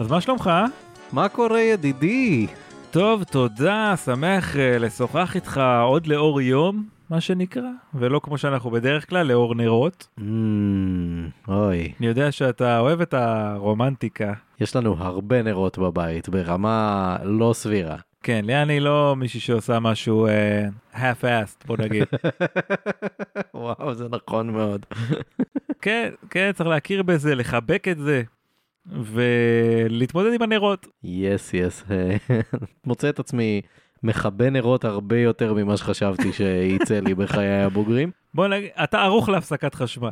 אז מה שלומך? מה קורה ידידי? טוב, תודה, שמח uh, לשוחח איתך עוד לאור יום, מה שנקרא, ולא כמו שאנחנו בדרך כלל, לאור נרות. Mm, אוי. אני יודע שאתה אוהב את הרומנטיקה. יש לנו הרבה נרות בבית, ברמה לא סבירה. כן, ליאני לא מישהי שעושה משהו uh, half-assed, בוא נגיד. וואו, זה נכון מאוד. כן, כן, צריך להכיר בזה, לחבק את זה, ולהתמודד עם הנרות. יס, יס. מוצא את עצמי מכבה נרות הרבה יותר ממה שחשבתי שייצא לי בחיי הבוגרים. בוא נגיד, אתה ערוך להפסקת חשמל.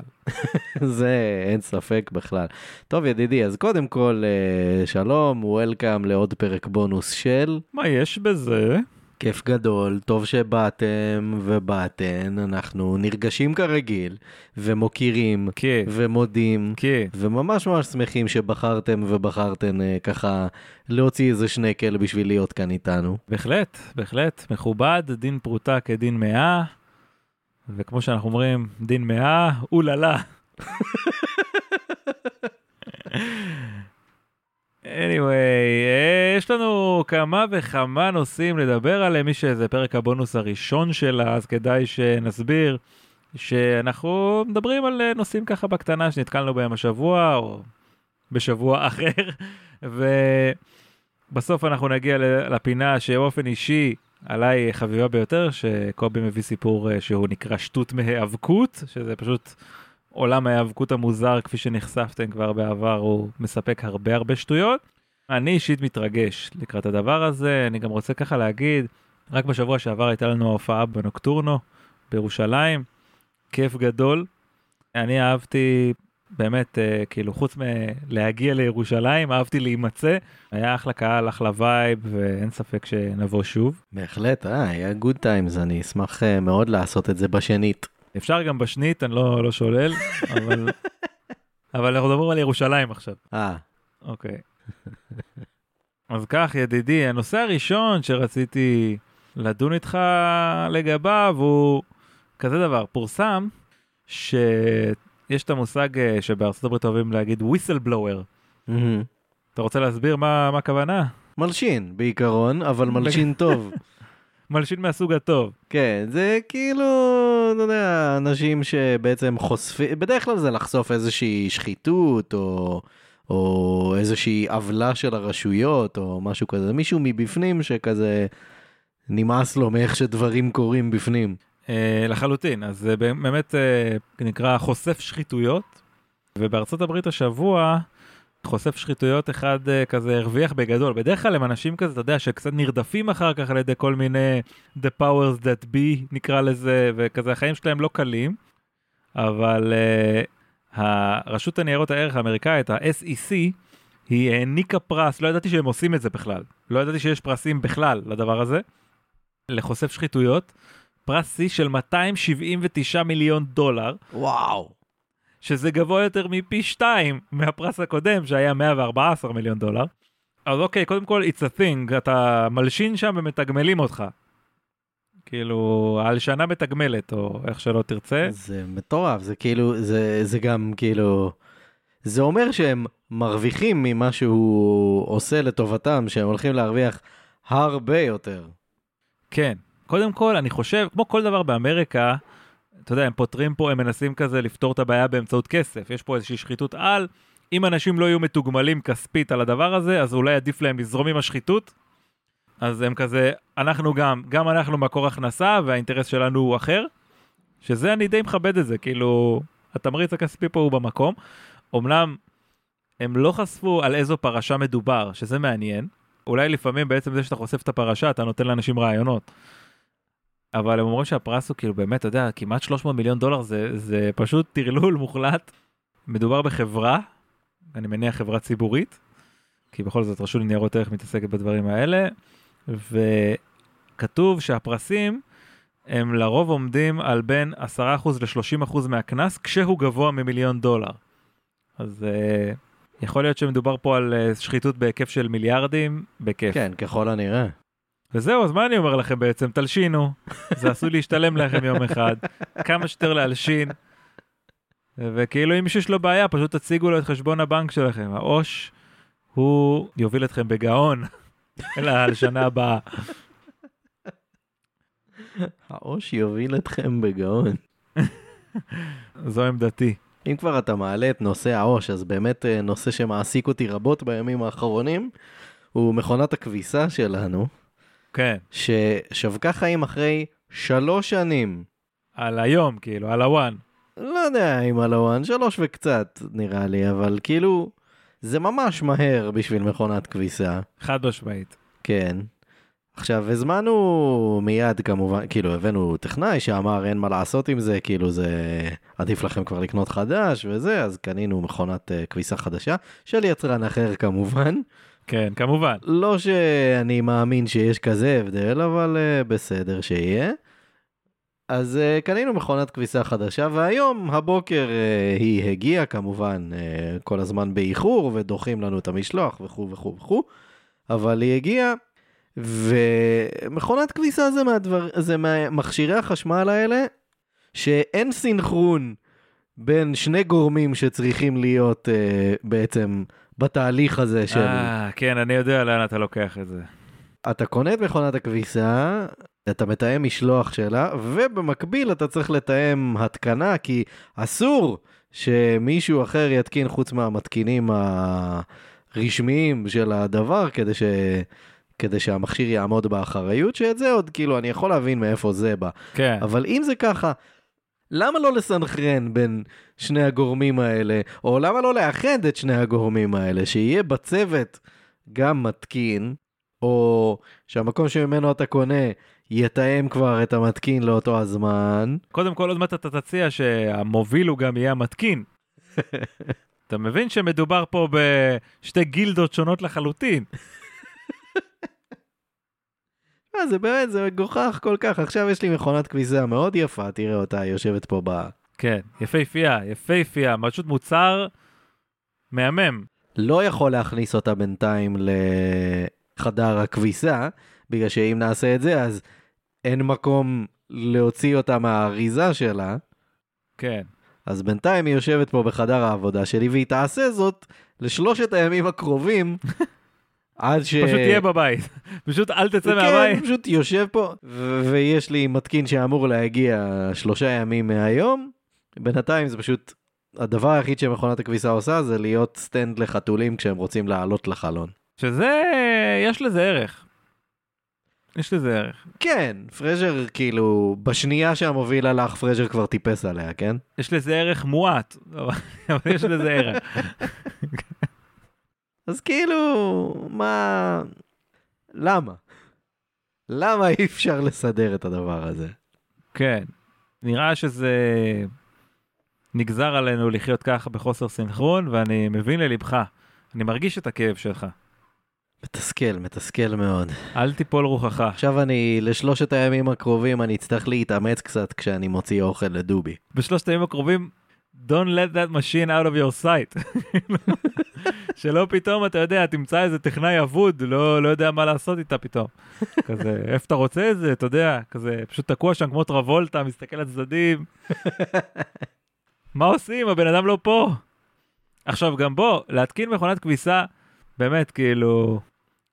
זה אין ספק בכלל. טוב ידידי, אז קודם כל אה, שלום, וולקאם לעוד פרק בונוס של... מה יש בזה? כיף גדול, טוב שבאתם ובאתן, אנחנו נרגשים כרגיל, ומוקירים, כן. ומודים, כן. וממש ממש שמחים שבחרתם ובחרתן אה, ככה להוציא איזה שנקל בשביל להיות כאן איתנו. בהחלט, בהחלט, מכובד, דין פרוטה כדין מאה, וכמו שאנחנו אומרים, דין מאה, אוללה. anyway, אה, יש לנו כמה וכמה נושאים לדבר עליהם, מי שזה פרק הבונוס הראשון שלה, אז כדאי שנסביר שאנחנו מדברים על אה, נושאים ככה בקטנה שנתקלנו בהם השבוע, או בשבוע אחר, ובסוף אנחנו נגיע לפינה שבאופן אישי עליי חביבה ביותר, שקובי מביא סיפור אה, שהוא נקרא שטות מהיאבקות, שזה פשוט עולם ההיאבקות המוזר כפי שנחשפתם כבר בעבר, הוא מספק הרבה הרבה שטויות. אני אישית מתרגש לקראת הדבר הזה, אני גם רוצה ככה להגיד, רק בשבוע שעבר הייתה לנו הופעה בנוקטורנו בירושלים, כיף גדול. אני אהבתי באמת, אה, כאילו, חוץ מלהגיע לירושלים, אהבתי להימצא. היה אחלה קהל, אחלה vibe, ואין ספק שנבוא שוב. בהחלט, אה, היה good times, אני אשמח אה, מאוד לעשות את זה בשנית. אפשר גם בשנית, אני לא, לא שולל, אבל, אבל אנחנו מדברים על ירושלים עכשיו. אה. אוקיי. אז כך, ידידי, הנושא הראשון שרציתי לדון איתך לגביו הוא כזה דבר, פורסם שיש את המושג אה, שבארצות הברית אוהבים להגיד whistleblower. Mm-hmm. אתה רוצה להסביר מה, מה הכוונה? מלשין בעיקרון, אבל מלשין טוב. מלשין מהסוג הטוב. כן, זה כאילו, אתה יודע, אנשים שבעצם חושפים, בדרך כלל זה לחשוף איזושהי שחיתות, או, או איזושהי עוולה של הרשויות, או משהו כזה, מישהו מבפנים שכזה נמאס לו מאיך שדברים קורים בפנים. Uh, לחלוטין, אז זה באמת uh, נקרא חושף שחיתויות, ובארצות הברית השבוע, חושף שחיתויות אחד uh, כזה הרוויח בגדול. בדרך כלל הם אנשים כזה, אתה יודע, שקצת נרדפים אחר כך על ידי כל מיני the powers that be נקרא לזה, וכזה החיים שלהם לא קלים, אבל uh, הרשות הניירות הערך האמריקאית, ה-SEC, היא העניקה פרס, לא ידעתי שהם עושים את זה בכלל, לא ידעתי שיש פרסים בכלל לדבר הזה, לחושף שחיתויות, פרס שיא של 279 מיליון דולר. וואו. שזה גבוה יותר מפי שתיים מהפרס הקודם שהיה 114 מיליון דולר. אז אוקיי, קודם כל it's a thing, אתה מלשין שם ומתגמלים אותך. כאילו, הלשנה מתגמלת, או איך שלא תרצה. זה מטורף, זה כאילו, זה, זה גם כאילו, זה אומר שהם מרוויחים ממה שהוא עושה לטובתם, שהם הולכים להרוויח הרבה יותר. כן, קודם כל, אני חושב, כמו כל דבר באמריקה, אתה יודע, הם פותרים פה, הם מנסים כזה לפתור את הבעיה באמצעות כסף. יש פה איזושהי שחיתות על. אם אנשים לא יהיו מתוגמלים כספית על הדבר הזה, אז אולי עדיף להם לזרום עם השחיתות. אז הם כזה, אנחנו גם, גם אנחנו מקור הכנסה, והאינטרס שלנו הוא אחר. שזה, אני די מכבד את זה, כאילו, התמריץ הכספי פה הוא במקום. אמנם, הם לא חשפו על איזו פרשה מדובר, שזה מעניין. אולי לפעמים בעצם זה שאתה חושף את הפרשה, אתה נותן לאנשים רעיונות. אבל הם אומרים שהפרס הוא כאילו באמת, אתה יודע, כמעט 300 מיליון דולר זה, זה פשוט טרלול מוחלט. מדובר בחברה, אני מניח חברה ציבורית, כי בכל זאת רשות לניירות ערך מתעסקת בדברים האלה, וכתוב שהפרסים הם לרוב עומדים על בין 10% ל-30% מהקנס, כשהוא גבוה ממיליון דולר. אז uh, יכול להיות שמדובר פה על uh, שחיתות בהיקף של מיליארדים, בכיף. כן, ככל הנראה. וזהו, אז מה אני אומר לכם בעצם? תלשינו, זה עשוי להשתלם לכם יום אחד, כמה שיותר להלשין, וכאילו אם מישהו יש לו בעיה, פשוט תציגו לו את חשבון הבנק שלכם. העו"ש הוא יוביל אתכם בגאון לשנה הבאה. העו"ש יוביל אתכם בגאון. זו עמדתי. אם כבר אתה מעלה את נושא העו"ש, אז באמת אה, נושא שמעסיק אותי רבות בימים האחרונים, הוא מכונת הכביסה שלנו, כן, ששבקה חיים אחרי שלוש שנים. על היום, כאילו, על הוואן. לא יודע אם על הוואן, שלוש וקצת נראה לי, אבל כאילו, זה ממש מהר בשביל מכונת כביסה. חד משמעית. כן. עכשיו, הזמנו מיד כמובן, כאילו הבאנו טכנאי שאמר אין מה לעשות עם זה, כאילו זה עדיף לכם כבר לקנות חדש וזה, אז קנינו מכונת uh, כביסה חדשה, של יצרן אחר כמובן. כן, כמובן. לא שאני מאמין שיש כזה הבדל, אבל uh, בסדר שיהיה. אז uh, קנינו מכונת כביסה חדשה, והיום, הבוקר, uh, היא הגיעה כמובן uh, כל הזמן באיחור, ודוחים לנו את המשלוח וכו' וכו' וכו', אבל היא הגיעה. ומכונת כביסה זה, מהדבר, זה מהמכשירי החשמל האלה, שאין סינכרון בין שני גורמים שצריכים להיות uh, בעצם בתהליך הזה של... אה, כן, אני יודע לאן אתה לוקח את זה. אתה קונה את מכונת הכביסה, אתה מתאם משלוח שלה, ובמקביל אתה צריך לתאם התקנה, כי אסור שמישהו אחר יתקין חוץ מהמתקינים הרשמיים של הדבר, כדי ש... כדי שהמכשיר יעמוד באחריות, שאת זה עוד כאילו אני יכול להבין מאיפה זה בא. כן. אבל אם זה ככה, למה לא לסנכרן בין שני הגורמים האלה, או למה לא לאחד את שני הגורמים האלה, שיהיה בצוות גם מתקין, או שהמקום שממנו אתה קונה יתאם כבר את המתקין לאותו הזמן. קודם כל, עוד מעט אתה תציע שהמוביל הוא גם יהיה המתקין. אתה מבין שמדובר פה בשתי גילדות שונות לחלוטין. אה, זה באמת, זה מגוחך כל כך. עכשיו יש לי מכונת כביסה מאוד יפה, תראה אותה יושבת פה ב... כן, יפהפייה, יפהפייה, פשוט מוצר מהמם. לא יכול להכניס אותה בינתיים לחדר הכביסה, בגלל שאם נעשה את זה, אז אין מקום להוציא אותה מהאריזה שלה. כן. אז בינתיים היא יושבת פה בחדר העבודה שלי, והיא תעשה זאת לשלושת הימים הקרובים, עד ש... פשוט תהיה בבית. פשוט אל תצא כן, מהבית. פשוט יושב פה, ו- ויש לי מתקין שאמור להגיע שלושה ימים מהיום. בינתיים זה פשוט, הדבר היחיד שמכונת הכביסה עושה זה להיות סטנד לחתולים כשהם רוצים לעלות לחלון. שזה, יש לזה ערך. יש לזה ערך. כן, פרז'ר כאילו, בשנייה שהמוביל הלך, פרז'ר כבר טיפס עליה, כן? יש לזה ערך מועט, אבל יש לזה ערך. אז כאילו, מה... למה? למה אי אפשר לסדר את הדבר הזה? כן. נראה שזה נגזר עלינו לחיות ככה בחוסר סינכרון, ואני מבין ללבך. אני מרגיש את הכאב שלך. מתסכל, מתסכל מאוד. אל תיפול רוחך. עכשיו אני, לשלושת הימים הקרובים, אני אצטרך להתאמץ קצת כשאני מוציא אוכל לדובי. בשלושת הימים הקרובים, Don't let that machine out of your sight. שלא פתאום, אתה יודע, תמצא איזה טכנאי אבוד, לא, לא יודע מה לעשות איתה פתאום. כזה, איפה אתה רוצה את זה, אתה יודע, כזה, פשוט תקוע שם כמו טרבולטה, מסתכל לצדדים. מה עושים? הבן אדם לא פה. עכשיו, גם בוא, להתקין מכונת כביסה, באמת, כאילו,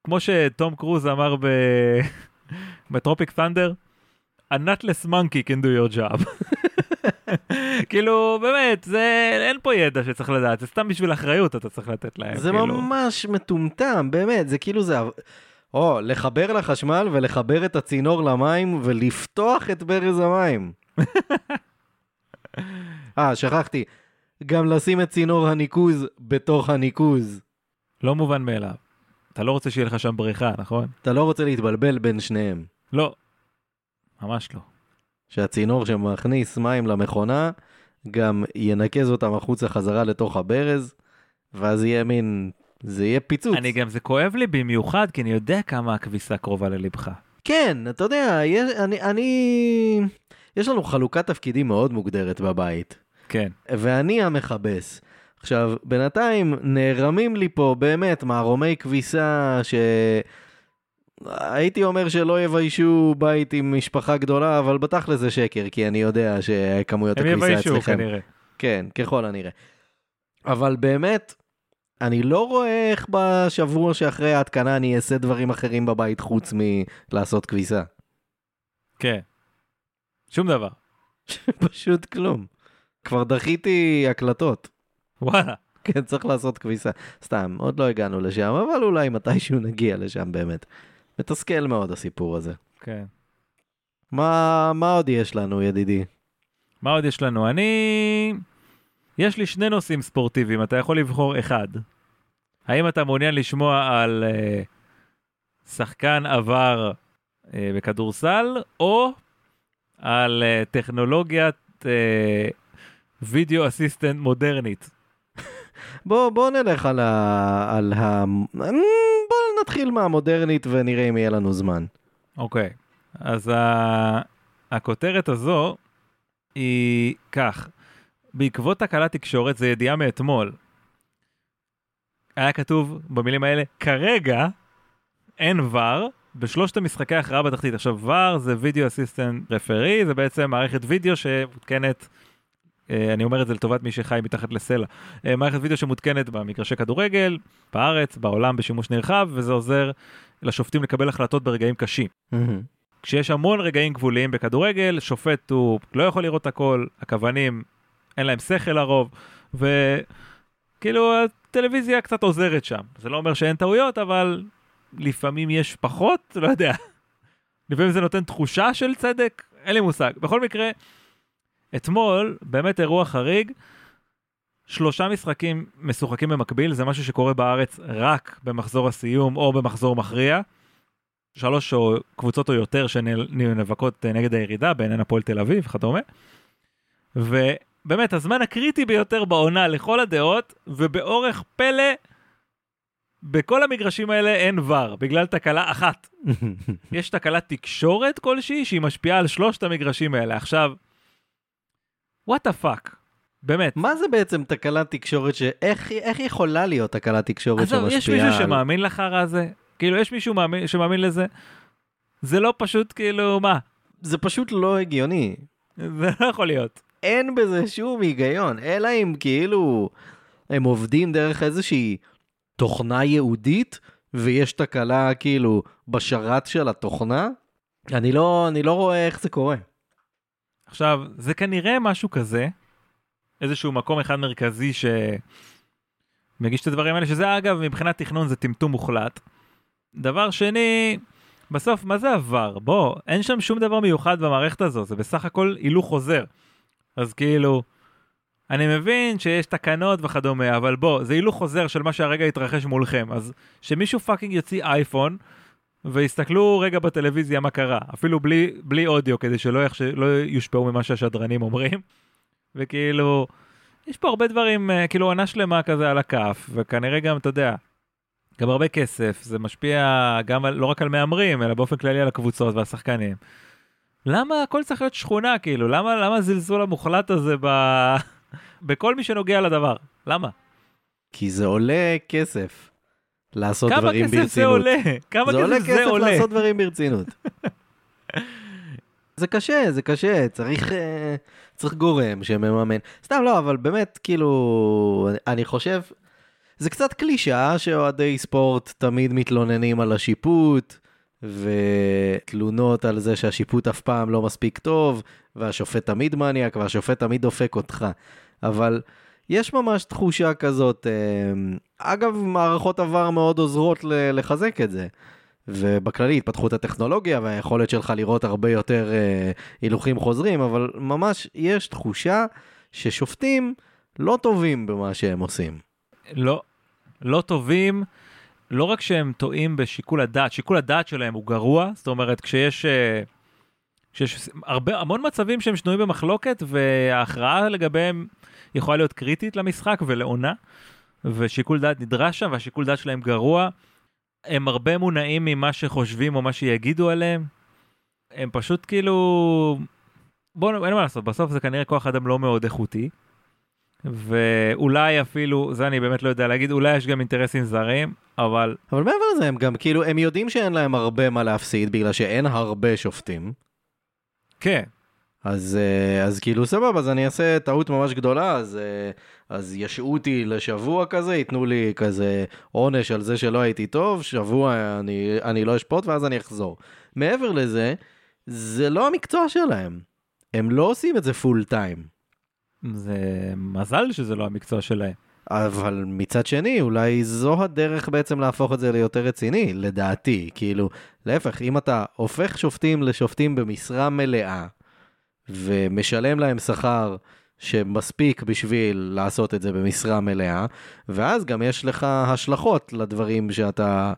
כמו שתום קרוז אמר ב... בטרופיק ת'נדר, a nutless monkey can do your job. כאילו, באמת, זה, אין פה ידע שצריך לדעת, זה סתם בשביל אחריות אתה צריך לתת להם. זה כאילו. ממש מטומטם, באמת, זה כאילו זה... או, לחבר לחשמל ולחבר את הצינור למים ולפתוח את ברז המים. אה, שכחתי. גם לשים את צינור הניקוז בתוך הניקוז. לא מובן מאליו. אתה לא רוצה שיהיה לך שם בריכה, נכון? אתה לא רוצה להתבלבל בין שניהם. לא. ממש לא. שהצינור שמכניס מים למכונה גם ינקז אותם החוצה חזרה לתוך הברז, ואז יהיה מין, זה יהיה פיצוץ. אני גם, זה כואב לי במיוחד, כי אני יודע כמה הכביסה קרובה ללבך. כן, אתה יודע, יש, אני, אני... יש לנו חלוקת תפקידים מאוד מוגדרת בבית, כן. ואני המכבס. עכשיו, בינתיים נערמים לי פה באמת מערומי כביסה ש... הייתי אומר שלא יביישו בית עם משפחה גדולה, אבל בתכל'ס זה שקר, כי אני יודע שכמויות הם הכביסה יביישו אצלכם... כנראה. כן, ככל הנראה. אבל באמת, אני לא רואה איך בשבוע שאחרי ההתקנה אני אעשה דברים אחרים בבית חוץ מלעשות כביסה. כן. שום דבר. פשוט כלום. כבר דחיתי הקלטות. וואלה. כן, צריך לעשות כביסה. סתם, עוד לא הגענו לשם, אבל אולי מתישהו נגיע לשם באמת. מתסכל מאוד הסיפור הזה. כן. מה, מה עוד יש לנו, ידידי? מה עוד יש לנו? אני... יש לי שני נושאים ספורטיביים, אתה יכול לבחור אחד. האם אתה מעוניין לשמוע על uh, שחקן עבר uh, בכדורסל, או על uh, טכנולוגיית uh, וידאו אסיסטנט מודרנית? בוא, בוא נלך על ה... על ה... נתחיל מהמודרנית ונראה אם יהיה לנו זמן. אוקיי, okay. אז ה... הכותרת הזו היא כך, בעקבות תקלת תקשורת, זה ידיעה מאתמול, היה כתוב במילים האלה, כרגע אין ור בשלושת המשחקי ההכרעה בתחתית. עכשיו, ור זה וידאו אסיסטנט רפרי, זה בעצם מערכת וידאו שמותקנת, אני אומר את זה לטובת מי שחי מתחת לסלע, אה, מערכת וידאו שמותקנת במגרשי כדורגל, בארץ, בעולם, בשימוש נרחב, וזה עוזר לשופטים לקבל החלטות ברגעים קשים. כשיש המון רגעים גבוליים בכדורגל, שופט הוא לא יכול לראות הכל, הכוונים, אין להם שכל לרוב, וכאילו הטלוויזיה קצת עוזרת שם. זה לא אומר שאין טעויות, אבל לפעמים יש פחות, לא יודע. לפעמים זה נותן תחושה של צדק, אין לי מושג. בכל מקרה, אתמול, באמת אירוע חריג, שלושה משחקים משוחקים במקביל, זה משהו שקורה בארץ רק במחזור הסיום או במחזור מכריע. שלוש או קבוצות או יותר שנאבקות נגד הירידה, בעיניהן הפועל תל אביב וכדומה. ובאמת, הזמן הקריטי ביותר בעונה לכל הדעות, ובאורך פלא, בכל המגרשים האלה אין ור, בגלל תקלה אחת. יש תקלת תקשורת כלשהי שהיא משפיעה על שלושת המגרשים האלה. עכשיו, what the fuck. באמת. מה זה בעצם תקלת תקשורת ש... איך, איך יכולה להיות תקלת תקשורת שמשפיעה על... עזוב, יש מישהו שמאמין לחרא הזה? כאילו, יש מישהו מאמין, שמאמין לזה? זה לא פשוט, כאילו, מה? זה פשוט לא הגיוני. זה לא יכול להיות. אין בזה שום היגיון, אלא אם כאילו הם עובדים דרך איזושהי תוכנה ייעודית, ויש תקלה כאילו בשרת של התוכנה. אני לא, אני לא רואה איך זה קורה. עכשיו, זה כנראה משהו כזה, איזשהו מקום אחד מרכזי שמגיש את הדברים האלה, שזה אגב, מבחינת תכנון זה טמטום מוחלט. דבר שני, בסוף, מה זה עבר? בוא, אין שם שום דבר מיוחד במערכת הזו, זה בסך הכל הילוך חוזר. אז כאילו, אני מבין שיש תקנות וכדומה, אבל בוא, זה הילוך חוזר של מה שהרגע התרחש מולכם. אז שמישהו פאקינג יוציא אייפון, ויסתכלו רגע בטלוויזיה מה קרה, אפילו בלי, בלי אודיו, כדי שלא יחש... לא יושפעו ממה שהשדרנים אומרים. וכאילו, יש פה הרבה דברים, אה, כאילו עונה שלמה כזה על הכף, וכנראה גם, אתה יודע, גם הרבה כסף, זה משפיע גם על, לא רק על מהמרים, אלא באופן כללי על הקבוצות והשחקנים. למה הכל צריך להיות שכונה, כאילו? למה הזלזול המוחלט הזה ב... בכל מי שנוגע לדבר? למה? כי זה עולה כסף לעשות דברים ברצינות. כמה כסף זה עולה? כמה זה כסף עולה זה כסף עולה? לעשות דברים ברצינות. זה קשה, זה קשה, צריך, אה, צריך גורם שמממן. סתם לא, אבל באמת, כאילו, אני חושב, זה קצת קלישאה שאוהדי ספורט תמיד מתלוננים על השיפוט, ותלונות על זה שהשיפוט אף פעם לא מספיק טוב, והשופט תמיד מניאק, והשופט תמיד דופק אותך. אבל יש ממש תחושה כזאת, אה, אגב, מערכות עבר מאוד עוזרות לחזק את זה. ובכללי התפתחות הטכנולוגיה והיכולת שלך לראות הרבה יותר אה, הילוכים חוזרים, אבל ממש יש תחושה ששופטים לא טובים במה שהם עושים. לא, לא טובים, לא רק שהם טועים בשיקול הדעת, שיקול הדעת שלהם הוא גרוע, זאת אומרת כשיש, אה, כשיש הרבה, המון מצבים שהם שנויים במחלוקת וההכרעה לגביהם יכולה להיות קריטית למשחק ולעונה, ושיקול דעת נדרש שם והשיקול דעת שלהם גרוע. הם הרבה מונעים ממה שחושבים או מה שיגידו עליהם. הם פשוט כאילו... בואו, אין מה לעשות, בסוף זה כנראה כוח אדם לא מאוד איכותי. ואולי אפילו, זה אני באמת לא יודע להגיד, אולי יש גם אינטרסים זרים, אבל... אבל מעבר לזה, הם גם כאילו, הם יודעים שאין להם הרבה מה להפסיד בגלל שאין הרבה שופטים. כן. אז, אה, אז כאילו סבבה, אז אני אעשה טעות ממש גדולה, אז, אה, אז ישעו אותי לשבוע כזה, ייתנו לי כזה עונש על זה שלא הייתי טוב, שבוע אני, אני לא אשפוט ואז אני אחזור. מעבר לזה, זה לא המקצוע שלהם. הם לא עושים את זה פול טיים. זה מזל שזה לא המקצוע שלהם. אבל מצד שני, אולי זו הדרך בעצם להפוך את זה ליותר רציני, לדעתי. כאילו, להפך, אם אתה הופך שופטים לשופטים במשרה מלאה, ומשלם להם שכר שמספיק בשביל לעשות את זה במשרה מלאה, ואז גם יש לך השלכות לדברים שאתה,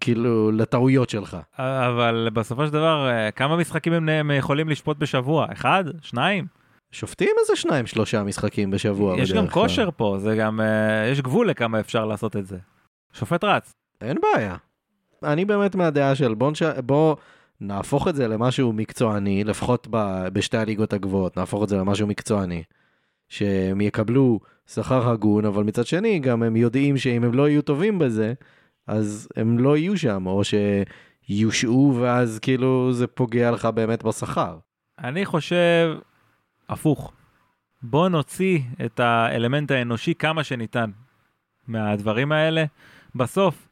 כאילו, לטעויות שלך. אבל בסופו של דבר, אה, כמה משחקים הם, הם יכולים לשפוט בשבוע? אחד? שניים? שופטים איזה שניים, שלושה משחקים בשבוע יש גם כושר פה, זה גם, uh, יש גבול לכמה אפשר לעשות את זה. שופט רץ. אין בעיה. אני באמת מהדעה של בוא, נש... בוא נהפוך את זה למשהו מקצועני, לפחות ב... בשתי הליגות הגבוהות, נהפוך את זה למשהו מקצועני. שהם יקבלו שכר הגון, אבל מצד שני גם הם יודעים שאם הם לא יהיו טובים בזה, אז הם לא יהיו שם, או שיושעו ואז כאילו זה פוגע לך באמת בשכר. אני חושב הפוך. בוא נוציא את האלמנט האנושי כמה שניתן מהדברים האלה. בסוף,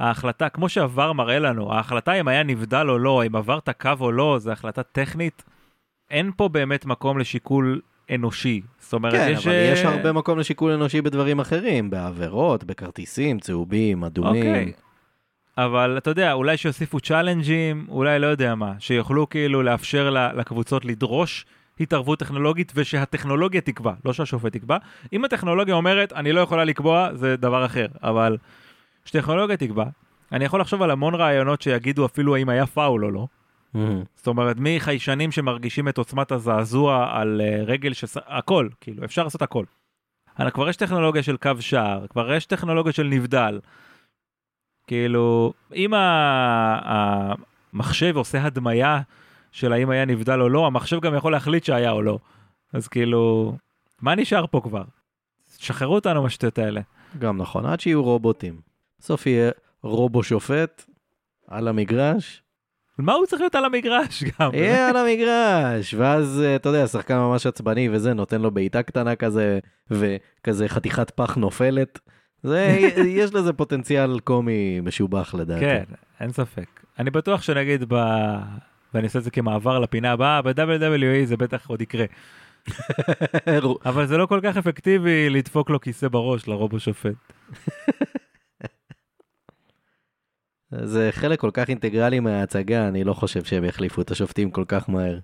ההחלטה, כמו שעבר מראה לנו, ההחלטה אם היה נבדל או לא, אם עברת קו או לא, זו החלטה טכנית. אין פה באמת מקום לשיקול אנושי. זאת אומרת, כן, יש... אבל יש הרבה מקום לשיקול אנושי בדברים אחרים, בעבירות, בכרטיסים, צהובים, אדומים. אוקיי. אבל אתה יודע, אולי שיוסיפו צ'אלנג'ים, אולי לא יודע מה, שיוכלו כאילו לאפשר לקבוצות לדרוש התערבות טכנולוגית ושהטכנולוגיה תקבע, לא שהשופט יקבע. אם הטכנולוגיה אומרת, אני לא יכולה לקבוע, זה דבר אחר, אבל שטכנולוגיה תקבע. אני יכול לחשוב על המון רעיונות שיגידו אפילו האם היה פאול או לא. Mm-hmm. זאת אומרת, מחיישנים שמרגישים את עוצמת הזעזוע על uh, רגל, שס... הכל, כאילו, אפשר לעשות הכל. אבל כבר יש טכנולוגיה של קו שער, כבר יש טכנולוגיה של נבדל. כאילו, אם המחשב עושה הדמיה של האם היה נבדל או לא, המחשב גם יכול להחליט שהיה או לא. אז כאילו, מה נשאר פה כבר? שחררו אותנו מהשטויות האלה. גם נכון, עד שיהיו רובוטים. בסוף יהיה רובו שופט על המגרש. מה הוא צריך להיות על המגרש גם? יהיה על המגרש, ואז אתה יודע, שחקן ממש עצבני וזה, נותן לו בעיטה קטנה כזה, וכזה חתיכת פח נופלת. זה, יש לזה פוטנציאל קומי משובח לדעתי. כן, אין ספק. אני בטוח שנגיד ב... ואני עושה את זה כמעבר לפינה הבאה, ב-WWE זה בטח עוד יקרה. אבל זה לא כל כך אפקטיבי לדפוק לו כיסא בראש לרובו שופט. זה חלק כל כך אינטגרלי מההצגה, אני לא חושב שהם יחליפו את השופטים כל כך מהר.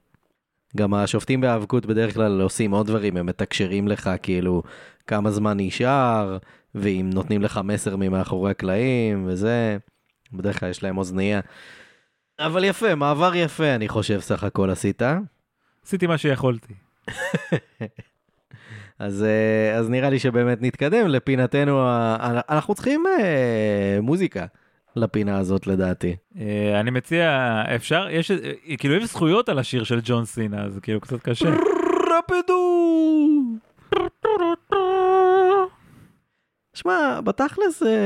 גם השופטים בהיאבקות בדרך כלל עושים עוד דברים, הם מתקשרים לך כאילו כמה זמן נשאר, ואם נותנים לך מסר ממאחורי הקלעים וזה, בדרך כלל יש להם אוזנייה. אבל יפה, מעבר יפה אני חושב סך הכל עשית. עשיתי מה שיכולתי. אז, אה, אז נראה לי שבאמת נתקדם לפינתנו, אנחנו צריכים אה, מוזיקה לפינה הזאת לדעתי. אה, אני מציע, אפשר, יש, כאילו יש זכויות על השיר של ג'ון סינה, אז כאילו קצת קשה. רפדו! שמע, בתכלס זה,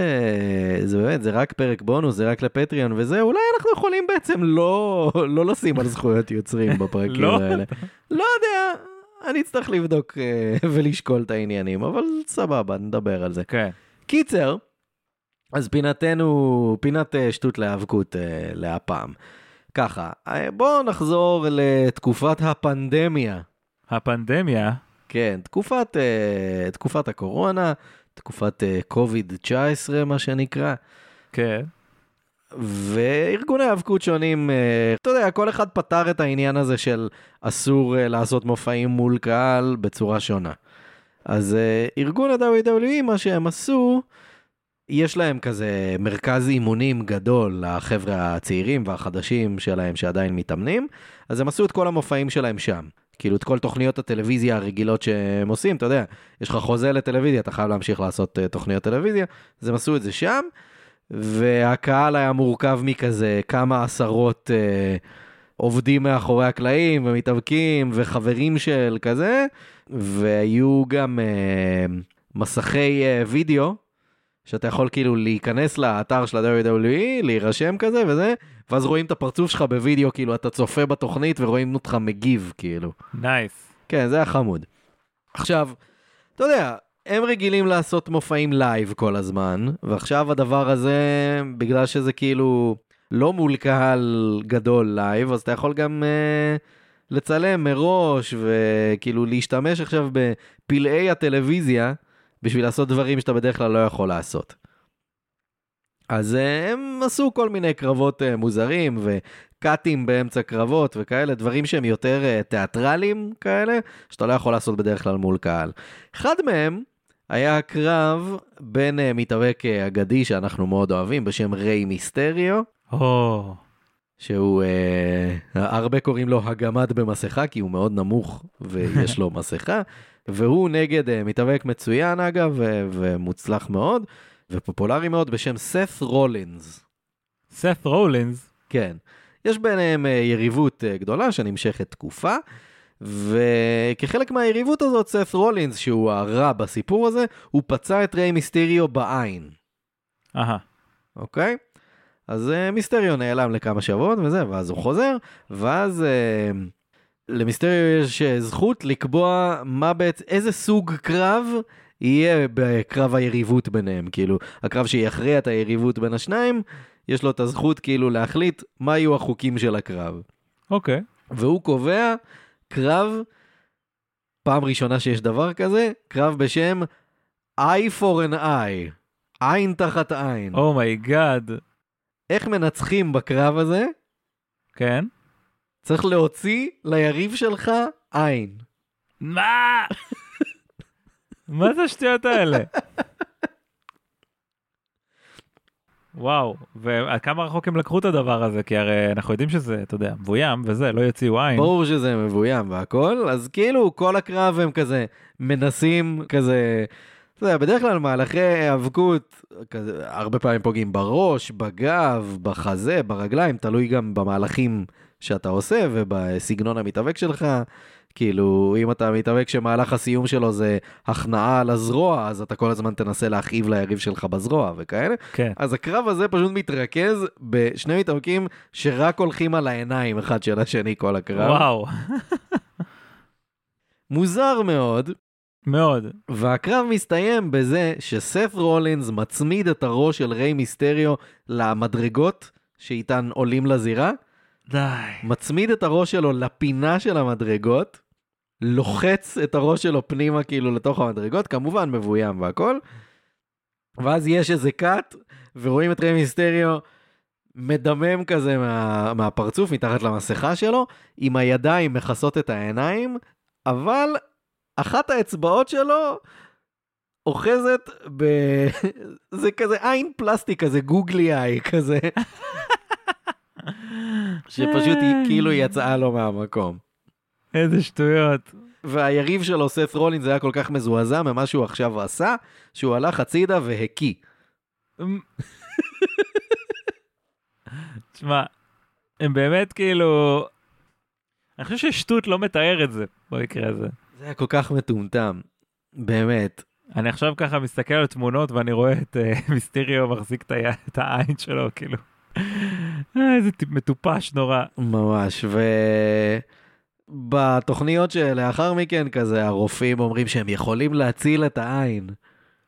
זה באמת, זה רק פרק בונוס, זה רק לפטריון וזה, אולי אנחנו יכולים בעצם לא, לא לשים על זכויות יוצרים בפרקים לא. האלה. לא יודע, אני אצטרך לבדוק אה, ולשקול את העניינים, אבל סבבה, נדבר על זה. כן. קיצר, אז פינתנו, פינת אה, שטות להיאבקות אה, להפעם. ככה, בואו נחזור לתקופת הפנדמיה. הפנדמיה? כן, תקופת, תקופת הקורונה. תקופת קוביד-19 uh, מה שנקרא. כן. וארגוני האבקות שונים, אתה יודע, כל אחד פתר את העניין הזה של אסור לעשות מופעים מול קהל בצורה שונה. אז ארגון ה-WWE, מה שהם עשו, יש להם כזה מרכז אימונים גדול לחבר'ה הצעירים והחדשים שלהם שעדיין מתאמנים, אז הם עשו את כל המופעים שלהם שם. כאילו את כל תוכניות הטלוויזיה הרגילות שהם עושים, אתה יודע, יש לך חוזה לטלוויזיה, אתה חייב להמשיך לעשות uh, תוכניות טלוויזיה, אז הם עשו את זה שם, והקהל היה מורכב מכזה כמה עשרות uh, עובדים מאחורי הקלעים ומתאבקים וחברים של כזה, והיו גם uh, מסכי uh, וידאו שאתה יכול כאילו להיכנס לאתר של ה-WWE, להירשם כזה וזה, ואז רואים את הפרצוף שלך בווידאו, כאילו אתה צופה בתוכנית ורואים אותך מגיב, כאילו. nice. כן, זה היה חמוד. עכשיו, אתה יודע, הם רגילים לעשות מופעים לייב כל הזמן, ועכשיו הדבר הזה, בגלל שזה כאילו לא מול קהל גדול לייב, אז אתה יכול גם uh, לצלם מראש, וכאילו להשתמש עכשיו בפלאי הטלוויזיה, בשביל לעשות דברים שאתה בדרך כלל לא יכול לעשות. אז uh, הם עשו כל מיני קרבות uh, מוזרים, וקאטים באמצע קרבות וכאלה, דברים שהם יותר uh, תיאטרליים כאלה, שאתה לא יכול לעשות בדרך כלל מול קהל. אחד מהם היה קרב בין מתאבק אגדי שאנחנו מאוד אוהבים, בשם ריי מיסטריו, או, שהוא, uh, הרבה קוראים לו הגמד במסכה, כי הוא מאוד נמוך ויש לו מסכה, והוא נגד uh, מתאבק מצוין אגב, ו- ומוצלח מאוד, ופופולרי מאוד, בשם סף רולינס. סת רולינס. כן. יש ביניהם אה, יריבות אה, גדולה שנמשכת תקופה, וכחלק מהיריבות הזאת, סף רולינס, שהוא הרע בסיפור הזה, הוא פצע את ריי מיסטריו בעין, אהה. אוקיי? אז אה, מיסטריו נעלם לכמה שבועות וזה, ואז הוא חוזר, ואז אה, למיסטריו יש אה, זכות לקבוע מה בעצם, איזה סוג קרב יהיה בקרב היריבות ביניהם, כאילו, הקרב שיכריע את היריבות בין השניים, יש לו את הזכות כאילו להחליט מה יהיו החוקים של הקרב. אוקיי. והוא קובע קרב, פעם ראשונה שיש דבר כזה, קרב בשם Eye for an Eye, עין תחת עין. oh my god. איך מנצחים בקרב הזה? כן. צריך להוציא ליריב שלך עין. מה? מה זה השטויות האלה? וואו, ועד כמה רחוק הם לקחו את הדבר הזה? כי הרי אנחנו יודעים שזה, אתה יודע, מבוים וזה, לא יוציאו עין. ברור שזה מבוים והכל, אז כאילו כל הקרב הם כזה מנסים כזה, אתה יודע, בדרך כלל מהלכי היאבקות, הרבה פעמים פוגעים בראש, בגב, בחזה, ברגליים, תלוי גם במהלכים שאתה עושה ובסגנון המתאבק שלך. כאילו, אם אתה מתאבק שמהלך הסיום שלו זה הכנעה על הזרוע, אז אתה כל הזמן תנסה להכאיב ליריב שלך בזרוע וכאלה. כן. אז הקרב הזה פשוט מתרכז בשני מתאבקים שרק הולכים על העיניים אחד של השני כל הקרב. וואו, מוזר מאוד, מאוד. והקרב מסתיים בזה שסף רולינס מצמיד את הראש של ריי מיסטריו למדרגות שאיתן עולים לזירה, די. מצמיד את הראש שלו לפינה של המדרגות, לוחץ את הראש שלו פנימה כאילו לתוך המדרגות, כמובן מבוים והכל, ואז יש איזה קאט, ורואים את ריי מיסטריו מדמם כזה מה, מהפרצוף מתחת למסכה שלו, עם הידיים מכסות את העיניים, אבל אחת האצבעות שלו אוחזת ב... זה כזה עין פלסטיק כזה, גוגלי איי כזה, שפשוט היא כאילו יצאה לו מהמקום. איזה שטויות. והיריב שלו, סף רולינס, היה כל כך מזועזע ממה שהוא עכשיו עשה, שהוא הלך הצידה והקיא. תשמע, הם באמת כאילו... אני חושב ששטות לא מתאר את זה במקרה הזה. זה היה כל כך מטומטם, באמת. אני עכשיו ככה מסתכל על תמונות ואני רואה את uh, מיסטריו מחזיק את, ה... את העין שלו, כאילו. אה, איזה מטופש נורא. ממש, ובתוכניות שלאחר מכן כזה הרופאים אומרים שהם יכולים להציל את העין.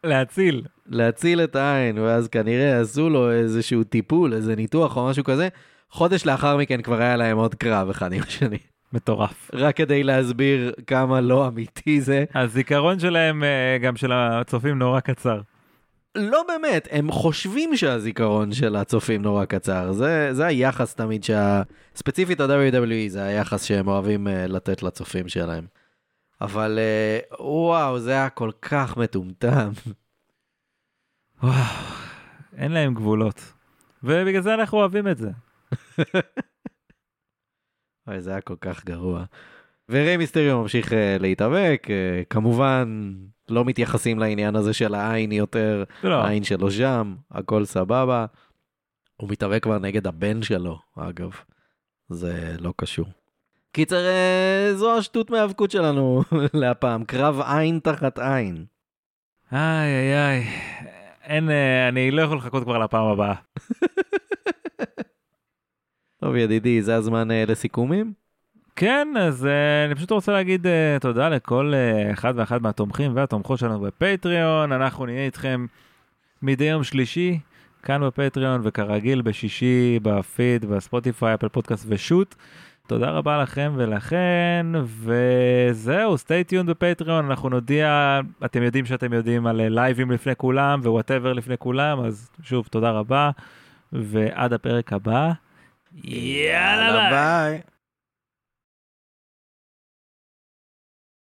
להציל. להציל את העין, ואז כנראה עשו לו איזשהו טיפול, איזה ניתוח או משהו כזה. חודש לאחר מכן כבר היה להם עוד קרב אחד עם השני. מטורף. רק כדי להסביר כמה לא אמיתי זה. הזיכרון שלהם, אה, גם של הצופים, נורא קצר. לא באמת, הם חושבים שהזיכרון של הצופים נורא קצר. זה, זה היחס תמיד שה... ספציפית ה-WWE זה היחס שהם אוהבים uh, לתת לצופים שלהם. אבל uh, וואו, זה היה כל כך מטומטם. וואו, אין להם גבולות. ובגלל זה אנחנו אוהבים את זה. וואי, זה היה כל כך גרוע. וריי מיסטריו ממשיך uh, להתאבק, uh, כמובן לא מתייחסים לעניין הזה של העין יותר, לא, העין שלו שם, הכל סבבה. הוא מתאבק כבר נגד הבן שלו, אגב. זה לא קשור. קיצר, אה, זו השטות מהאבקות שלנו להפעם, קרב עין תחת עין. איי איי איי. אין, אני לא יכול לחכות כבר לפעם הבאה. טוב, ידידי, זה הזמן אה, לסיכומים? כן, אז uh, אני פשוט רוצה להגיד uh, תודה לכל uh, אחד ואחת מהתומכים והתומכות שלנו בפטריון. אנחנו נהיה איתכם מדי יום שלישי, כאן בפטריון, וכרגיל בשישי בפיד, בספוטיפיי, אפל פודקאסט ושוט. תודה רבה לכם ולכן, וזהו, stay tuned בפטריון, אנחנו נודיע, אתם יודעים שאתם יודעים על לייבים לפני כולם ו whatever לפני כולם, אז שוב, תודה רבה, ועד הפרק הבא, יאללה ביי. ביי.